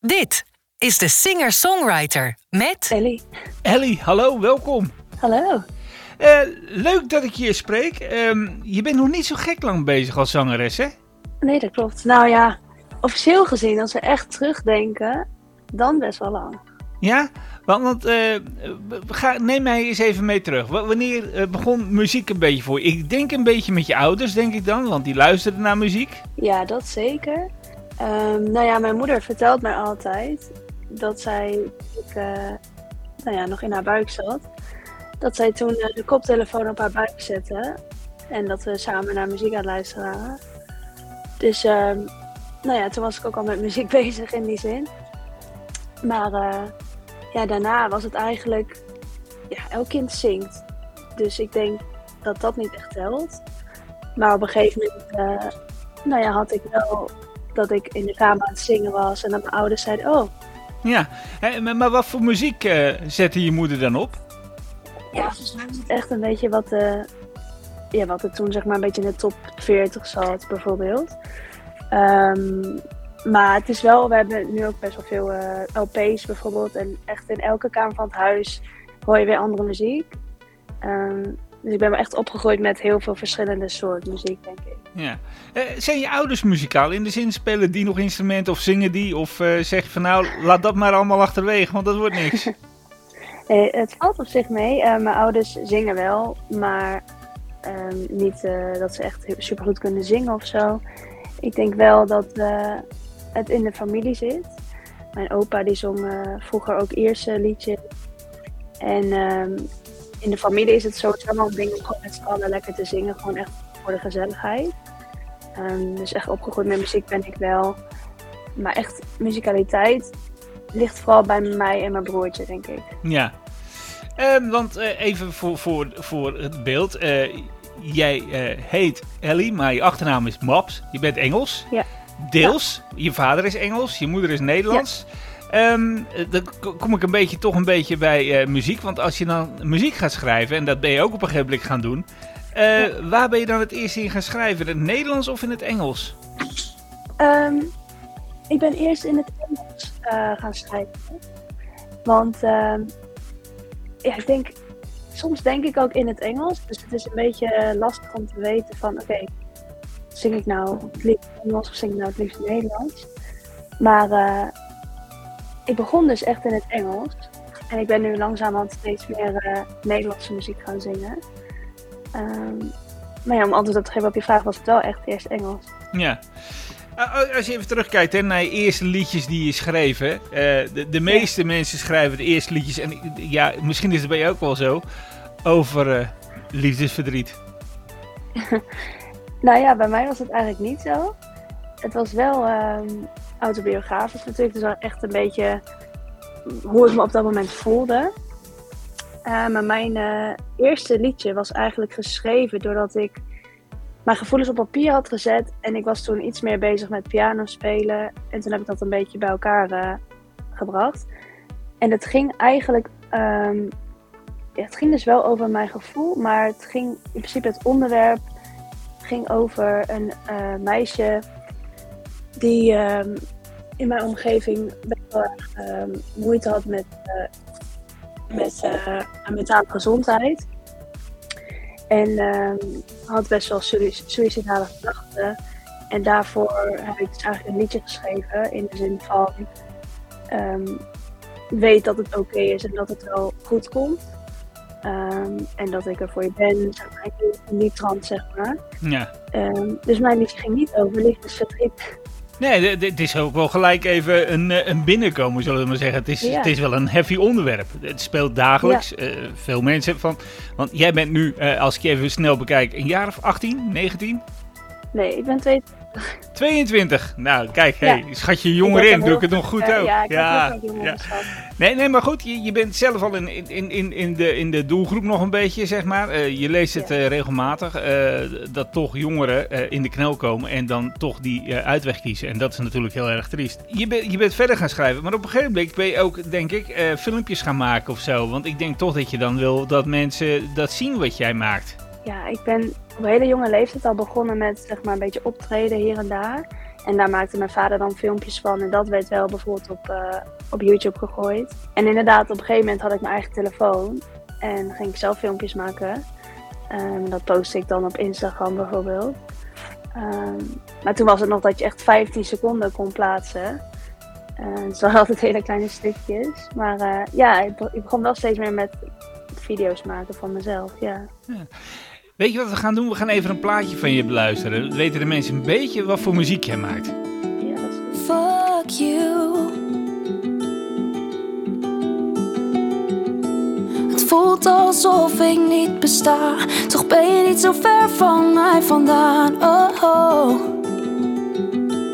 Dit is de singer-songwriter met Ellie. Ellie, hallo, welkom. Hallo. Eh, leuk dat ik je spreek. Ehm, je bent nog niet zo gek lang bezig als zangeres, hè? Nee, dat klopt. Nou ja, officieel gezien, als we echt terugdenken, dan best wel lang. Ja? Want, eh, ga, neem mij eens even mee terug. W- wanneer eh, begon muziek een beetje voor je? Ik denk een beetje met je ouders, denk ik dan, want die luisterden naar muziek. Ja, dat zeker. Ehm, nou ja, mijn moeder vertelt mij altijd dat zij, ik, eh, nou ja, nog in haar buik zat, dat zij toen eh, de koptelefoon op haar buik zette en dat we samen naar muziek aan luisteren. Dus, ehm, nou ja, toen was ik ook al met muziek bezig in die zin. Maar eh, ja, daarna was het eigenlijk, ja, elk kind zingt. Dus ik denk dat dat niet echt telt. Maar op een gegeven moment, nou ja, had ik wel dat ik in de kamer aan het zingen was en dat mijn ouders zeiden, oh, Ja, maar, wat voor muziek eh, zette je moeder dan op? ja, echt een beetje wat, eh ja, wat er toen zeg maar een beetje in de top 40 zat, bijvoorbeeld. Ehm, maar het is wel, we hebben nu ook best wel veel eh, LP's bijvoorbeeld. En echt in elke kamer van het huis hoor je weer andere muziek. Ehm, dus ik ben wel echt opgegroeid met heel veel verschillende soorten muziek, denk ik. Ja. Eh, zijn je ouders muzikaal? In de zin, spelen die nog instrumenten of zingen die? Of eh, zeg je van nou, laat dat maar allemaal achterwege, want dat wordt niks. Nee, het valt op zich mee. Eh, mijn ouders zingen wel, maar ehm, niet eh, dat ze echt super goed kunnen zingen of zo. Ik denk wel dat eh, het in de familie zit. Mijn opa die zong eh, vroeger ook eerste liedjes. En ehm, in de familie is het sowieso wel een ding om gewoon met z'n allen lekker te zingen. Gewoon echt voor de gezelligheid. Ehm, dus echt opgegroeid met muziek ben ik wel. Maar echt muzikaliteit ligt vooral bij mij en mijn broertje, denk ik. Ja. Ehm, want eh, even voor, voor, voor het beeld. eh, jij eh, heet Ellie, maar je achternaam is Maps. Je bent Engels. Ja. Deels. Je vader is Engels, je moeder is Nederlands. Ehm, eh, dan kom ik een beetje, toch een beetje bij muziek. Want als je dan muziek gaat schrijven, en dat ben je ook op een gegeven moment gaan doen. Eh, Waar ben je dan het eerst in gaan schrijven? In het Nederlands of in het Engels? Ehm, ik ben eerst in het Engels eh, gaan schrijven. Want ehm, ja, ik denk, soms denk ik ook in het Engels. Dus het is een beetje eh, lastig om te weten van oké, zing ik nou het liefst Engels of zing ik nou het liefst Nederlands? Maar ik begon dus echt in het Engels. En ik ben nu langzamerhand steeds meer Nederlandse muziek gaan zingen. Ehm, maar ja, om antwoord op te geven op je vraag was het wel echt eerst Engels. Ja. Uh, Als je even terugkijkt hè, naar je eerste liedjes die je schreef. hè. Eh, de, de meeste mensen schrijven de eerste liedjes. En ja, misschien is het bij jou ook wel zo. Over eh, liefdesverdriet. Nou ja, bij mij was het eigenlijk niet zo. Het was wel ehm, autobiografisch natuurlijk. Dus wel echt een beetje hoe ik me op dat moment voelde. Eh, maar mijn eh, eerste liedje was eigenlijk geschreven doordat ik mijn gevoelens op papier had gezet. En ik was toen iets meer bezig met piano spelen. En toen heb ik dat een beetje bij elkaar eh, gebracht. En het ging eigenlijk... ja, het ging dus wel over mijn gevoel. Maar het ging in principe het onderwerp ging over een meisje die ehm, in mijn omgeving best wel ehm, moeite had met, met eh, mentale gezondheid. En ehm, had best wel suïcidale gedachten. En daarvoor heb ik dus eigenlijk een liedje geschreven in de zin van ehm, weet dat het oké is en dat het wel goed komt. Ehm, en dat ik er voor je ben, zeg maar, in die trant, zeg maar. Ja. Dus mijn liedje ging niet over liefdesverdriet. Nee, het is ook wel gelijk even een, eh, een binnenkomen, zullen we maar zeggen. Het is, Ja. het is wel een heavy onderwerp. Het speelt dagelijks. eh, veel mensen van. Want jij bent nu, eh, als ik je even snel bekijk, een jaar of 18, 19? Nee, ik ben twee. 22. Nou, kijk, Ja. hey, schat je jonger in, doe ik het nog goed ook. Ja, ik ja, veel ja. Nee, nee, maar goed, je, je bent zelf al in, in, in, in, de, in de doelgroep nog een beetje, zeg maar. Eh, je leest het eh, regelmatig, eh, dat toch jongeren in de knel komen en dan toch die uitweg kiezen. En dat is natuurlijk heel erg triest. Je, bent je bent verder gaan schrijven, maar op een gegeven moment ben je ook, denk ik, filmpjes gaan maken of zo. Want ik denk toch dat je dan wil dat mensen dat zien wat jij maakt. Ja, ik ben op hele jonge leeftijd al begonnen met zeg maar een beetje optreden hier en daar. En daar maakte mijn vader dan filmpjes van. En dat werd wel bijvoorbeeld op, uh, op YouTube gegooid. En inderdaad, op een gegeven moment had ik mijn eigen telefoon. En ging ik zelf filmpjes maken. Um, dat postte ik dan op Instagram bijvoorbeeld. Um, maar toen was het nog dat je echt 15 seconden kon plaatsen. Uh, dus waren altijd hele kleine stukjes. Maar uh, ja, ik, ik, begon wel steeds meer met video's maken van mezelf. Ja. ja. Weet je wat we gaan doen? We gaan even een plaatje van je beluisteren. Dan weten de mensen een beetje wat voor muziek jij maakt. Ja, dat is goed. Fuck you. Het voelt alsof ik niet besta. Toch ben je niet zo ver van mij vandaan. Oh, oh.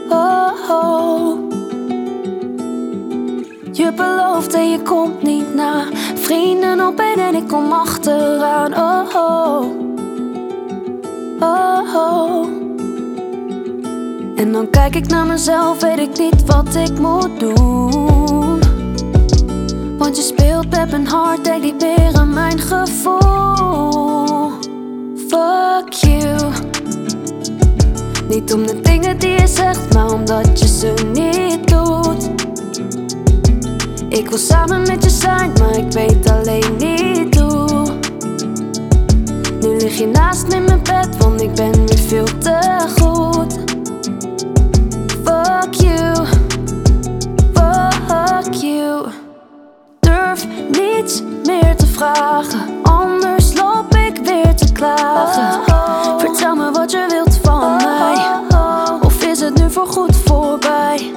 Oh, oh. Je belooft en je komt niet na. Vrienden op één en ik kom achteraan. Oh, oh. Oh, oh. En dan kijk ik naar mezelf, weet ik niet wat ik moet doen. Want je speelt met mijn hart, denk niet aan mijn gevoel. Fuck you. Niet om de dingen die je zegt, maar omdat je ze niet doet. Ik wil samen met je zijn, maar ik weet alleen niet hoe. Lig je naast me in mijn bed, want ik ben weer veel te goed. Fuck you, fuck you. Durf niets meer te vragen, anders loop ik weer te klagen. Vertel me wat je wilt van mij, of is het nu voorgoed voorbij?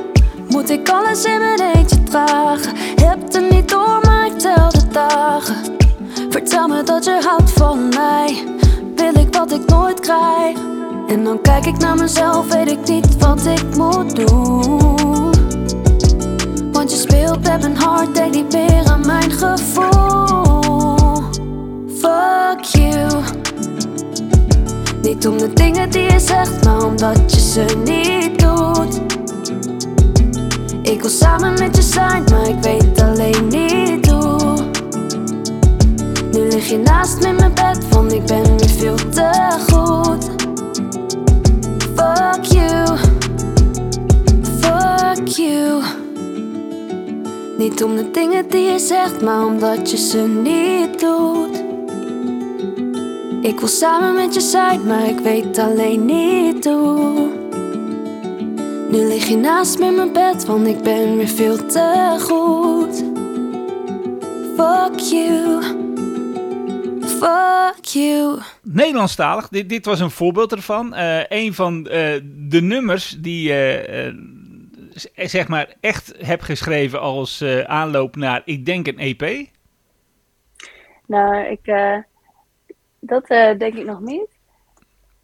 Moet ik alles in mijn eentje dragen? Heb het niet door, maar ik tel de dagen. Vertel me dat je houdt van mij. En dan kijk ik naar mezelf, weet ik niet wat ik moet doen. Want je speelt met mijn hart, denk niet meer aan mijn gevoel. Fuck you. Niet om de dingen die je zegt, maar omdat je ze niet doet. Ik wil samen met je zijn, maar ik weet alleen niet hoe. Nu lig je naast me in mijn bed, want ik ben weer veel te goed. Fuck you, fuck you. Niet om de dingen die je zegt, maar omdat je ze niet doet. Ik wil samen met je zijn, maar ik weet alleen niet hoe. Nu lig je naast me in mijn bed, want ik ben weer veel te goed. Fuck you. Fuck you. Nederlandstalig, dit, dit was een voorbeeld ervan. Uh, een van uh, de nummers die uh, zeg maar echt heb geschreven als aanloop naar, ik denk, een EP. Nou, ik, dat denk ik nog niet.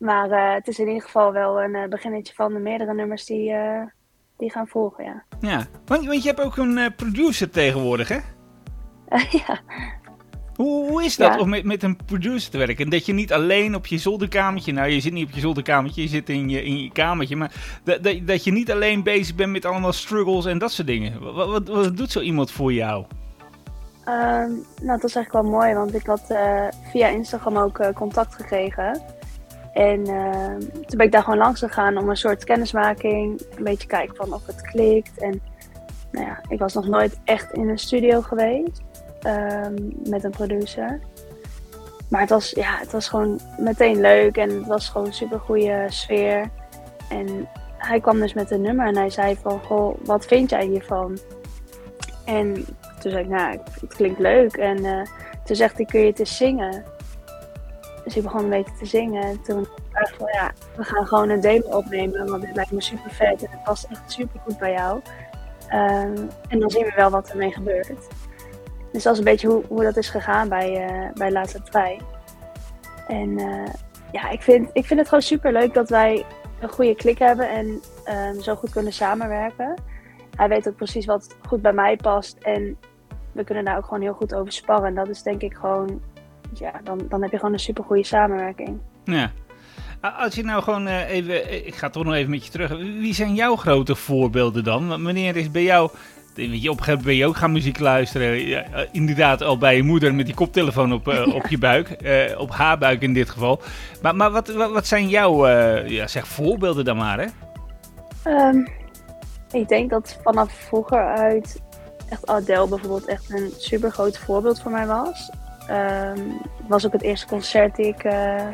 Maar uh, het is in ieder geval wel een uh, beginnetje van de meerdere nummers die, uh, die gaan volgen, ja. Ja, want, want je hebt ook een producer tegenwoordig, hè? ja. Hoe, hoe is dat ja. om met, met een producer te werken? En dat je niet alleen op je zolderkamertje, nou je zit niet op je zolderkamertje, je zit in je, in je kamertje, maar dat, dat, dat je niet alleen bezig bent met allemaal struggles en dat soort dingen. Wat, wat, wat doet zo iemand voor jou? Um, nou, dat is eigenlijk wel mooi, want ik had via Instagram ook contact gekregen. En uh, toen ben ik daar gewoon langs gegaan om een soort kennismaking, een beetje kijken van of het klikt. En nou ja, ik was nog nooit echt in een studio geweest um, met een producer. Maar het was, ja, het was gewoon meteen leuk en het was gewoon een super goede sfeer. En hij kwam dus met een nummer en hij zei van, goh, wat vind jij hiervan? En toen zei ik, nou, het klinkt leuk. En uh, toen zegt hij, kun je het eens zingen? Dus ik begon een beetje te zingen. En toen dacht ik van ja, we gaan gewoon een demo opnemen. Want dit lijkt me super vet en het past echt super goed bij jou. Um, en dan zien we wel wat ermee gebeurt. Dus dat is een beetje hoe, hoe dat is gegaan bij, uh, bij Laatste. En uh, ja, ik vind, ik vind het gewoon super leuk dat wij een goede klik hebben en um, zo goed kunnen samenwerken. Hij weet ook precies wat goed bij mij past en we kunnen daar ook gewoon heel goed over sparren. En dat is denk ik gewoon ja, dan, dan heb je gewoon een super goede samenwerking. Ja. Als je nou gewoon uh, even, ik ga toch nog even met je terug. Wie zijn jouw grote voorbeelden dan? Wanneer is bij jou, weet je, op een gegeven moment ben je ook gaan muziek luisteren. Ja, inderdaad al bij je moeder met die koptelefoon op, uh, op je buik. Uh, op haar buik in dit geval. Maar, maar wat, wat, wat zijn jouw, ja, zeg voorbeelden dan maar hè? Ehm, ik denk dat vanaf vroeger uit echt Adele bijvoorbeeld echt een super groot voorbeeld voor mij was. Ehm, het was ook het eerste concert die ik, eh,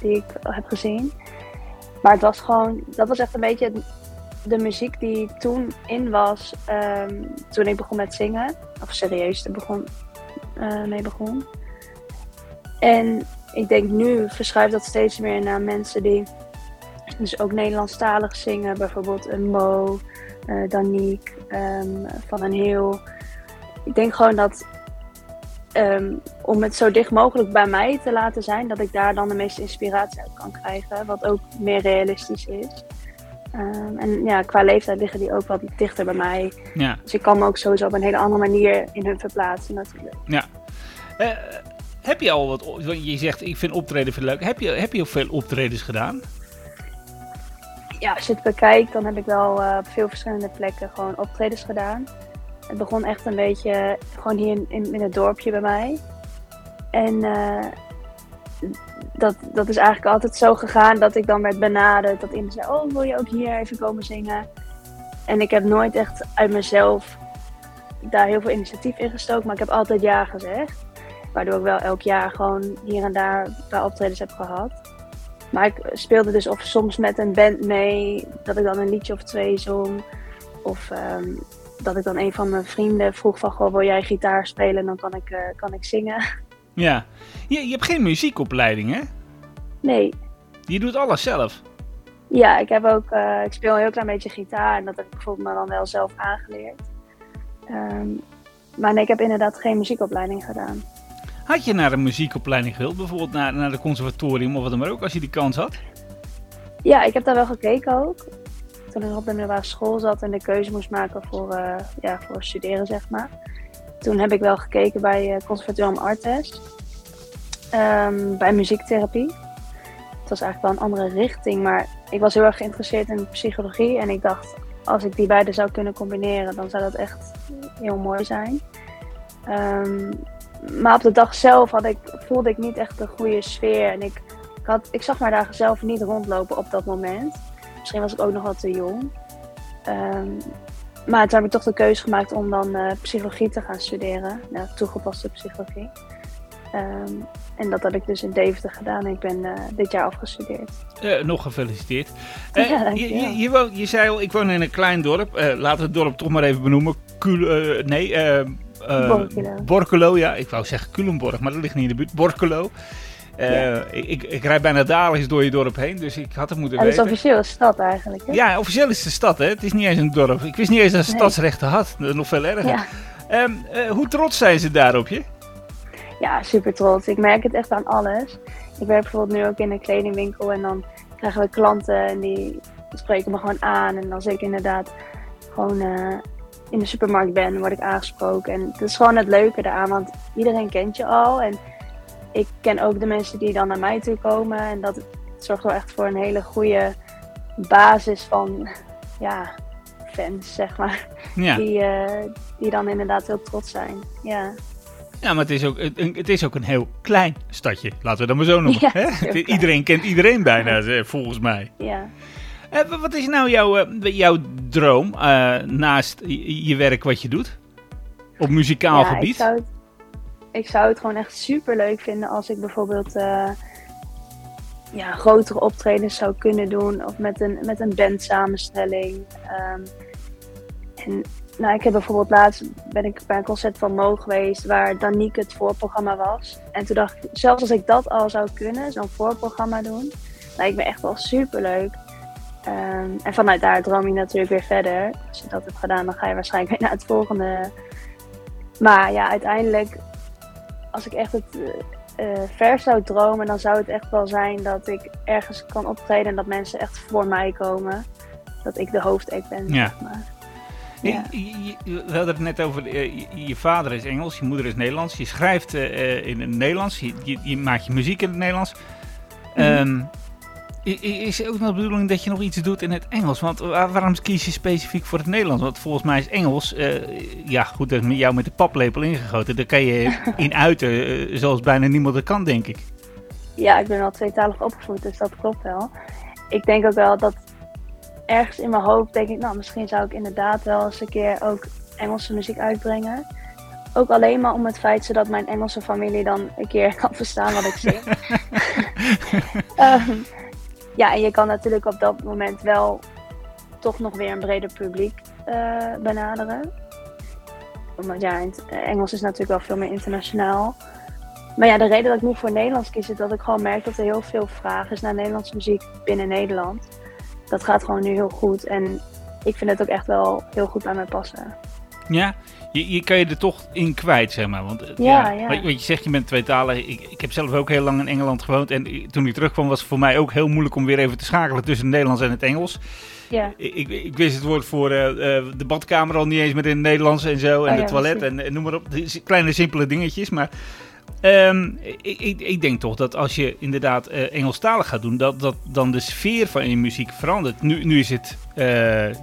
die ik heb gezien. Maar het was gewoon, dat was echt een beetje de muziek die toen in was ehm, toen ik begon met zingen. Of serieus er begon, eh, mee begon. En ik denk nu verschuift dat steeds meer naar mensen die dus ook Nederlandstalig zingen. Bijvoorbeeld een Mo, uh, Danique, um, Van een Heel. Ik denk gewoon dat ehm, om het zo dicht mogelijk bij mij te laten zijn, dat ik daar dan de meeste inspiratie uit kan krijgen. Wat ook meer realistisch is. Um, en ja, qua leeftijd liggen die ook wat dichter bij mij. Ja. Dus ik kan me ook sowieso op een hele andere manier in hun verplaatsen natuurlijk. Ja. Uh, heb je al wat, je zegt ik vind optreden veel leuk. Heb je, heb je veel optredens gedaan? Ja, als je het bekijkt, dan heb ik wel uh, op veel verschillende plekken gewoon optredens gedaan. Het begon echt een beetje gewoon hier in, in, het dorpje bij mij. En uh, dat, dat is eigenlijk altijd zo gegaan dat ik dan werd benaderd. Dat iemand zei, oh wil je ook hier even komen zingen? En ik heb nooit echt uit mezelf daar heel veel initiatief in gestoken. Maar ik heb altijd ja gezegd. Waardoor ik wel elk jaar gewoon hier en daar een paar optredens heb gehad. Maar ik speelde dus of soms met een band mee, dat ik dan een liedje of twee zong. Of um, dat ik dan een van mijn vrienden vroeg van, goh, wil jij gitaar spelen? Dan kan ik, uh, kan ik zingen. Ja, je, je hebt geen muziekopleiding hè? Nee. Je doet alles zelf? Ja, ik, heb ook, uh, ik speel een heel klein beetje gitaar en dat heb ik bijvoorbeeld me dan wel zelf aangeleerd. Um, maar nee, ik heb inderdaad geen muziekopleiding gedaan. Had je naar een muziekopleiding gewild, bijvoorbeeld naar, naar de conservatorium of wat dan maar ook, als je die kans had? Ja, ik heb daar wel gekeken ook. Toen ik op de middelbare school zat en de keuze moest maken voor, uh, ja, voor studeren, zeg maar. Toen heb ik wel gekeken bij uh, Conservatorium Artes. Um, bij muziektherapie. Het was eigenlijk wel een andere richting, maar ik was heel erg geïnteresseerd in psychologie. En ik dacht, als ik die beide zou kunnen combineren, dan zou dat echt heel mooi zijn. Um, maar op de dag zelf had ik, voelde ik niet echt de goede sfeer. En ik, ik, had, ik zag mij daar zelf niet rondlopen op dat moment. Misschien was ik ook nog wat te jong. Um, maar toen heb ik toch de keuze gemaakt om dan uh, psychologie te gaan studeren. Nou, toegepaste psychologie. Um, en dat heb ik dus in Deventer gedaan. Ik ben uh, dit jaar afgestudeerd. Uh, nog gefeliciteerd. Ja, je, je, je, woont, je, zei al, ik woon in een klein dorp. laten we het dorp toch maar even benoemen. Kul, nee, uh, Borculo. ja. Ik wou zeggen Culemborg, maar dat ligt niet in de buurt. Borculo. Uh, ik, ik, ik, rijd bijna dagelijks door je dorp heen, dus ik had het moeten en weten. Het is officieel een stad eigenlijk, hè? Ja, officieel is het een stad, hè. Het is niet eens een dorp. Ik wist niet eens dat ze nee. stadsrechten had. Nog veel erger. Ja. Um, uh, hoe trots zijn ze daarop je? Ja, super trots. Ik merk het echt aan alles. Ik werk bijvoorbeeld nu ook in een kledingwinkel en dan krijgen we klanten en die spreken me gewoon aan. En zeg ik inderdaad gewoon uh, in de supermarkt ben, word ik aangesproken. En dat is gewoon het leuke daaraan, want iedereen kent je al. En ik ken ook de mensen die dan naar mij toe komen. En dat zorgt wel echt voor een hele goede basis van ja, fans, zeg maar. Ja. Die, uh, die dan inderdaad heel trots zijn. Ja. Ja, maar het is, ook, het is ook een heel klein stadje, laten we dat maar zo noemen. Ja, hè? Iedereen kent iedereen bijna, volgens mij. Ja. Uh, wat is nou jouw, uh, jouw droom naast je werk wat je doet? Op muzikaal ja, gebied? Ik zou, het, ik zou het gewoon echt super leuk vinden als ik bijvoorbeeld ja, grotere optredens zou kunnen doen. Of met een, met een band samenstelling. Um, en nou, ik heb bijvoorbeeld laatst ben ik bij een concert van Mo geweest waar Danique het voorprogramma was. En toen dacht ik, zelfs als ik dat al zou kunnen, zo'n voorprogramma doen, lijkt me echt wel super leuk. Um, en vanuit daar droom je natuurlijk weer verder. Als je dat hebt gedaan, dan ga je waarschijnlijk weer naar het volgende. Maar ja, uiteindelijk, als ik echt het uh, ver zou dromen, dan zou het echt wel zijn dat ik ergens kan optreden en dat mensen echt voor mij komen. Dat ik de hoofdact ben. Ja. Zeg maar. Ja. Je, je, we hadden het net over, uh, je, je, vader is Engels, je moeder is Nederlands. Je schrijft uh, in het Nederlands, je, je, maakt je muziek in het Nederlands. Mm -hmm. um, is ook nog de bedoeling dat je nog iets doet in het Engels? Want waarom kies je specifiek voor het Nederlands? Want volgens mij is Engels, uh, ja goed, dat is met jou met de paplepel ingegoten. Daar kan je in uiten uh, zoals bijna niemand dat kan, denk ik. Ja, ik ben al tweetalig opgevoed, dus dat klopt wel. Ik denk ook wel dat ergens in mijn hoofd denk ik, nou, misschien zou ik inderdaad wel eens een keer ook Engelse muziek uitbrengen. Ook alleen maar om het feit zodat mijn Engelse familie dan een keer kan verstaan wat ik zing. Ehm, ja, en je kan natuurlijk op dat moment wel toch nog weer een breder publiek eh, benaderen. Want ja, Engels is natuurlijk wel veel meer internationaal. Maar ja, de reden dat ik nu voor Nederlands kies is dat ik gewoon merk dat er heel veel vraag is naar Nederlandse muziek binnen Nederland. Dat gaat gewoon nu heel goed en ik vind het ook echt wel heel goed bij mij passen. Ja, je, je kan je er toch in kwijt, zeg maar. Want eh, Ja, ja. Wat, je zegt, je bent tweetalig. Ik, ik heb zelf ook heel lang in Engeland gewoond. En toen ik terugkwam was het voor mij ook heel moeilijk om weer even te schakelen tussen het Nederlands en het Engels. Ja, Ik, ik, ik wist het woord voor eh, eh, de badkamer al niet eens meer in het Nederlands en zo. En Oh de ja, toilet en, en noem maar op. Kleine simpele dingetjes. Maar ehm, ik, ik, ik denk toch dat als je inderdaad eh, Engelstalig gaat doen, dat, dat dan de sfeer van je muziek verandert. Nu, nu is het,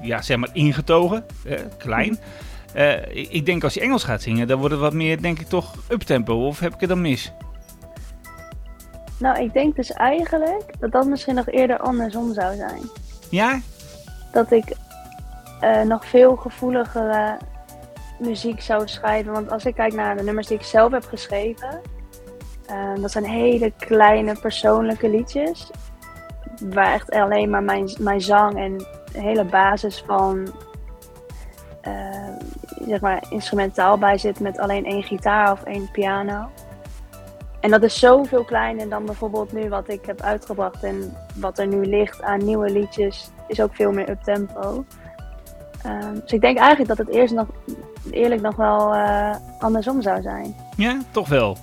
ja, zeg maar, ingetogen, klein. Eh, ik, ik denk als je Engels gaat zingen, dan wordt het wat meer, denk ik, toch uptempo. Of heb ik het dan mis? nou ik denk dus eigenlijk dat dat misschien nog eerder andersom zou zijn. Ja? Dat ik eh, nog veel gevoeligere muziek zou schrijven. Want als ik kijk naar de nummers die ik zelf heb geschreven, eh, dat zijn hele kleine persoonlijke liedjes. Waar echt alleen maar mijn, mijn zang en de hele basis van zeg maar instrumentaal bij zit met alleen één gitaar of één piano. En dat is zoveel kleiner dan bijvoorbeeld nu wat ik heb uitgebracht en wat er nu ligt aan nieuwe liedjes is ook veel meer up-tempo. Ehm, dus ik denk eigenlijk dat het eerst nog, eerlijk nog wel eh, andersom zou zijn. Ja, toch wel.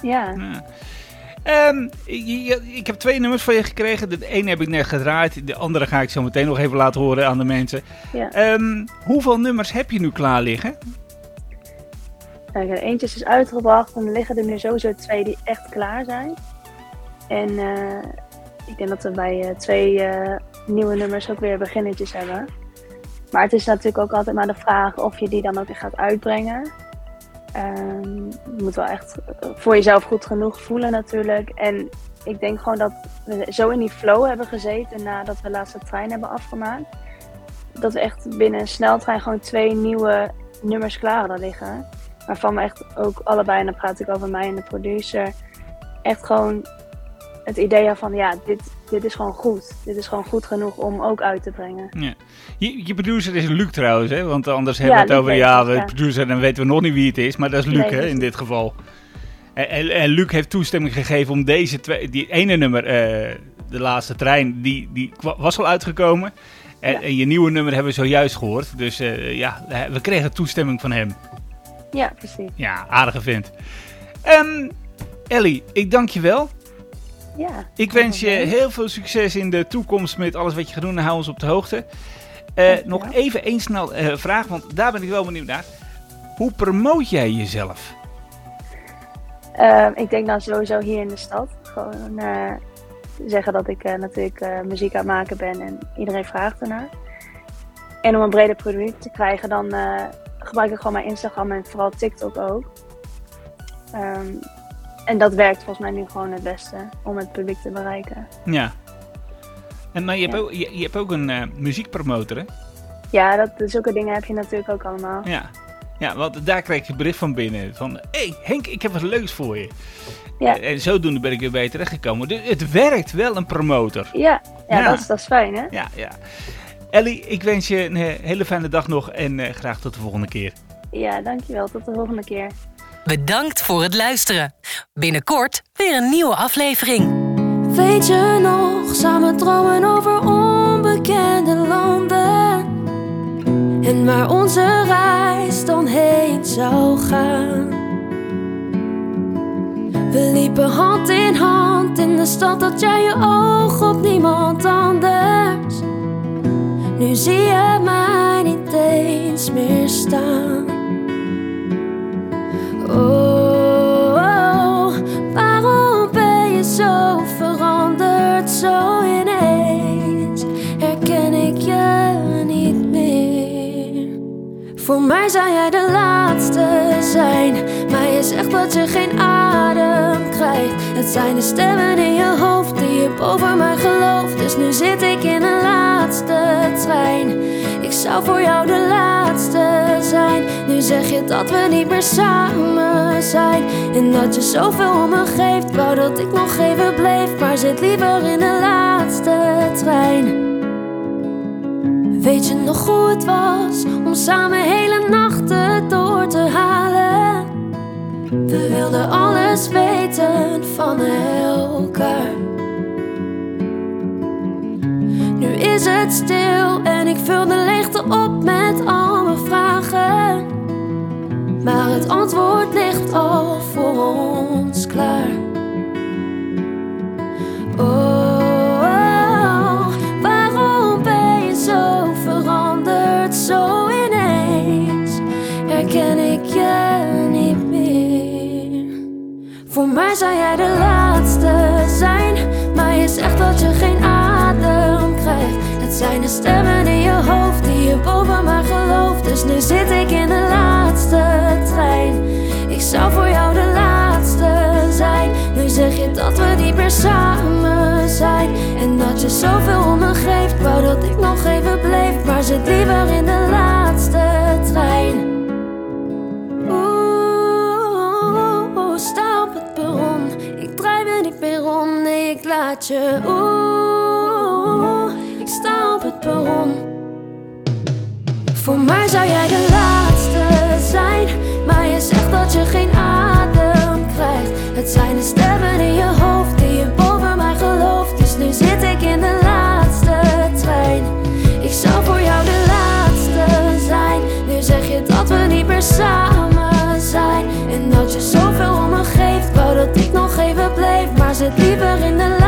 Ja, Ja. Ehm, ik heb twee nummers van je gekregen. De ene heb ik net gedraaid. De andere ga ik zo meteen nog even laten horen aan de mensen. ja. Ehm, hoeveel nummers heb je nu klaar liggen? Kijk, er eentje is dus uitgebracht en er liggen er nu sowieso twee die echt klaar zijn. En eh, ik denk dat we bij eh, twee eh, nieuwe nummers ook weer beginnetjes hebben. Maar het is natuurlijk ook altijd maar de vraag of je die dan ook echt gaat uitbrengen. Ehm, je moet wel echt eh, voor jezelf goed genoeg voelen natuurlijk. En ik denk gewoon dat we zo in die flow hebben gezeten nadat we de trein hebben afgemaakt. Dat we echt binnen een sneltrein gewoon twee nieuwe nummers klaar hadden liggen. Waarvan we echt ook allebei, en dan praat ik over mij en de producer, echt gewoon het idee van ja, dit, dit is gewoon goed. Dit is gewoon goed genoeg om ook uit te brengen. Ja. Je, je producer is Luc trouwens, hè? want anders hebben Ja, we het over, ja, de ja. producer, dan weten we nog niet wie het is, maar dat is Luc Nee, hè, in dit geval. En, en, en Luc heeft toestemming gegeven om deze twee, die ene nummer, eh, de laatste trein, die, die was al uitgekomen. En, Ja. en je nieuwe nummer hebben we zojuist gehoord, dus eh, ja, we kregen toestemming van hem. Ja, precies. Ja, aardige vent. Ehm, Ellie, ik dank je wel. Ja. Ik wens je heel veel succes in de toekomst met alles wat je gaat doen en hou ons op de hoogte. Eh, nog even één snel eh, vraag, want daar ben ik wel benieuwd naar. Hoe promoot jij jezelf? Ehm, ik denk dan sowieso hier in de stad. Gewoon eh, zeggen dat ik natuurlijk muziek aan het maken ben en iedereen vraagt ernaar. En om een breder product te krijgen, dan gebruik ik gewoon mijn Instagram en vooral TikTok ook. Ehm, en dat werkt volgens mij nu gewoon het beste om het publiek te bereiken. Ja. En, maar je hebt Ja. ook, je, je hebt ook een eh, muziekpromotor, hè? Ja, dat, zulke dingen heb je natuurlijk ook allemaal. Ja. Ja, want daar krijg je bericht van binnen. Van, hé hey, Henk, ik heb wat leuks voor je. Ja. En zodoende ben ik weer bij je terechtgekomen. Dus het werkt wel, een promotor. Ja, ja, Ja. Dat, is, dat is fijn hè? Ja, ja. Ellie, ik wens je een eh, hele fijne dag nog en eh, graag tot de volgende keer. Ja, dankjewel. Tot de volgende keer. Bedankt voor het luisteren. Binnenkort weer een nieuwe aflevering. Weet je nog, samen dromen over onbekende landen En waar onze reis dan heen zou gaan We liepen hand in hand in de stad, had jij je oog op niemand anders Nu zie je mij niet eens meer staan zo ineens? Herken ik je niet meer? Voor mij zou jij de laatste zijn. Maar je zegt dat je geen adem krijgt. Het zijn de stemmen in je hoofd die je boven mij gelooft. Dus nu zit ik in de laatste trein. Ik zou voor jou de laatste Nu zeg je dat we niet meer samen zijn. En dat je zoveel om me geeft. Wou dat ik nog even bleef. Maar zit liever in de laatste trein. Weet je nog hoe het was om samen hele nachten door te halen? We wilden alles weten van elkaar. Is het stil en ik vul de leegte op met al mijn vragen. Maar het antwoord ligt al voor ons klaar. Zou voor jou de laatste zijn. Nu zeg je dat we niet meer samen zijn. En dat je zoveel om me geeft. Wou dat ik nog even bleef, maar zit liever in de laatste trein. Oeh, sta op het perron. Ik draai me niet meer om, nee, ik laat je. Oeh, ik sta op het perron. Voor mij zou jij de laatste zijn, je geen adem krijgt. Het zijn de stemmen in je hoofd die je boven mij gelooft. Dus nu zit ik in de laatste trein. Ik zou voor jou de laatste zijn. Nu zeg je dat we niet meer samen zijn. En dat je zoveel om me geeft. Wou dat ik nog even bleef, maar zit liever in de laatste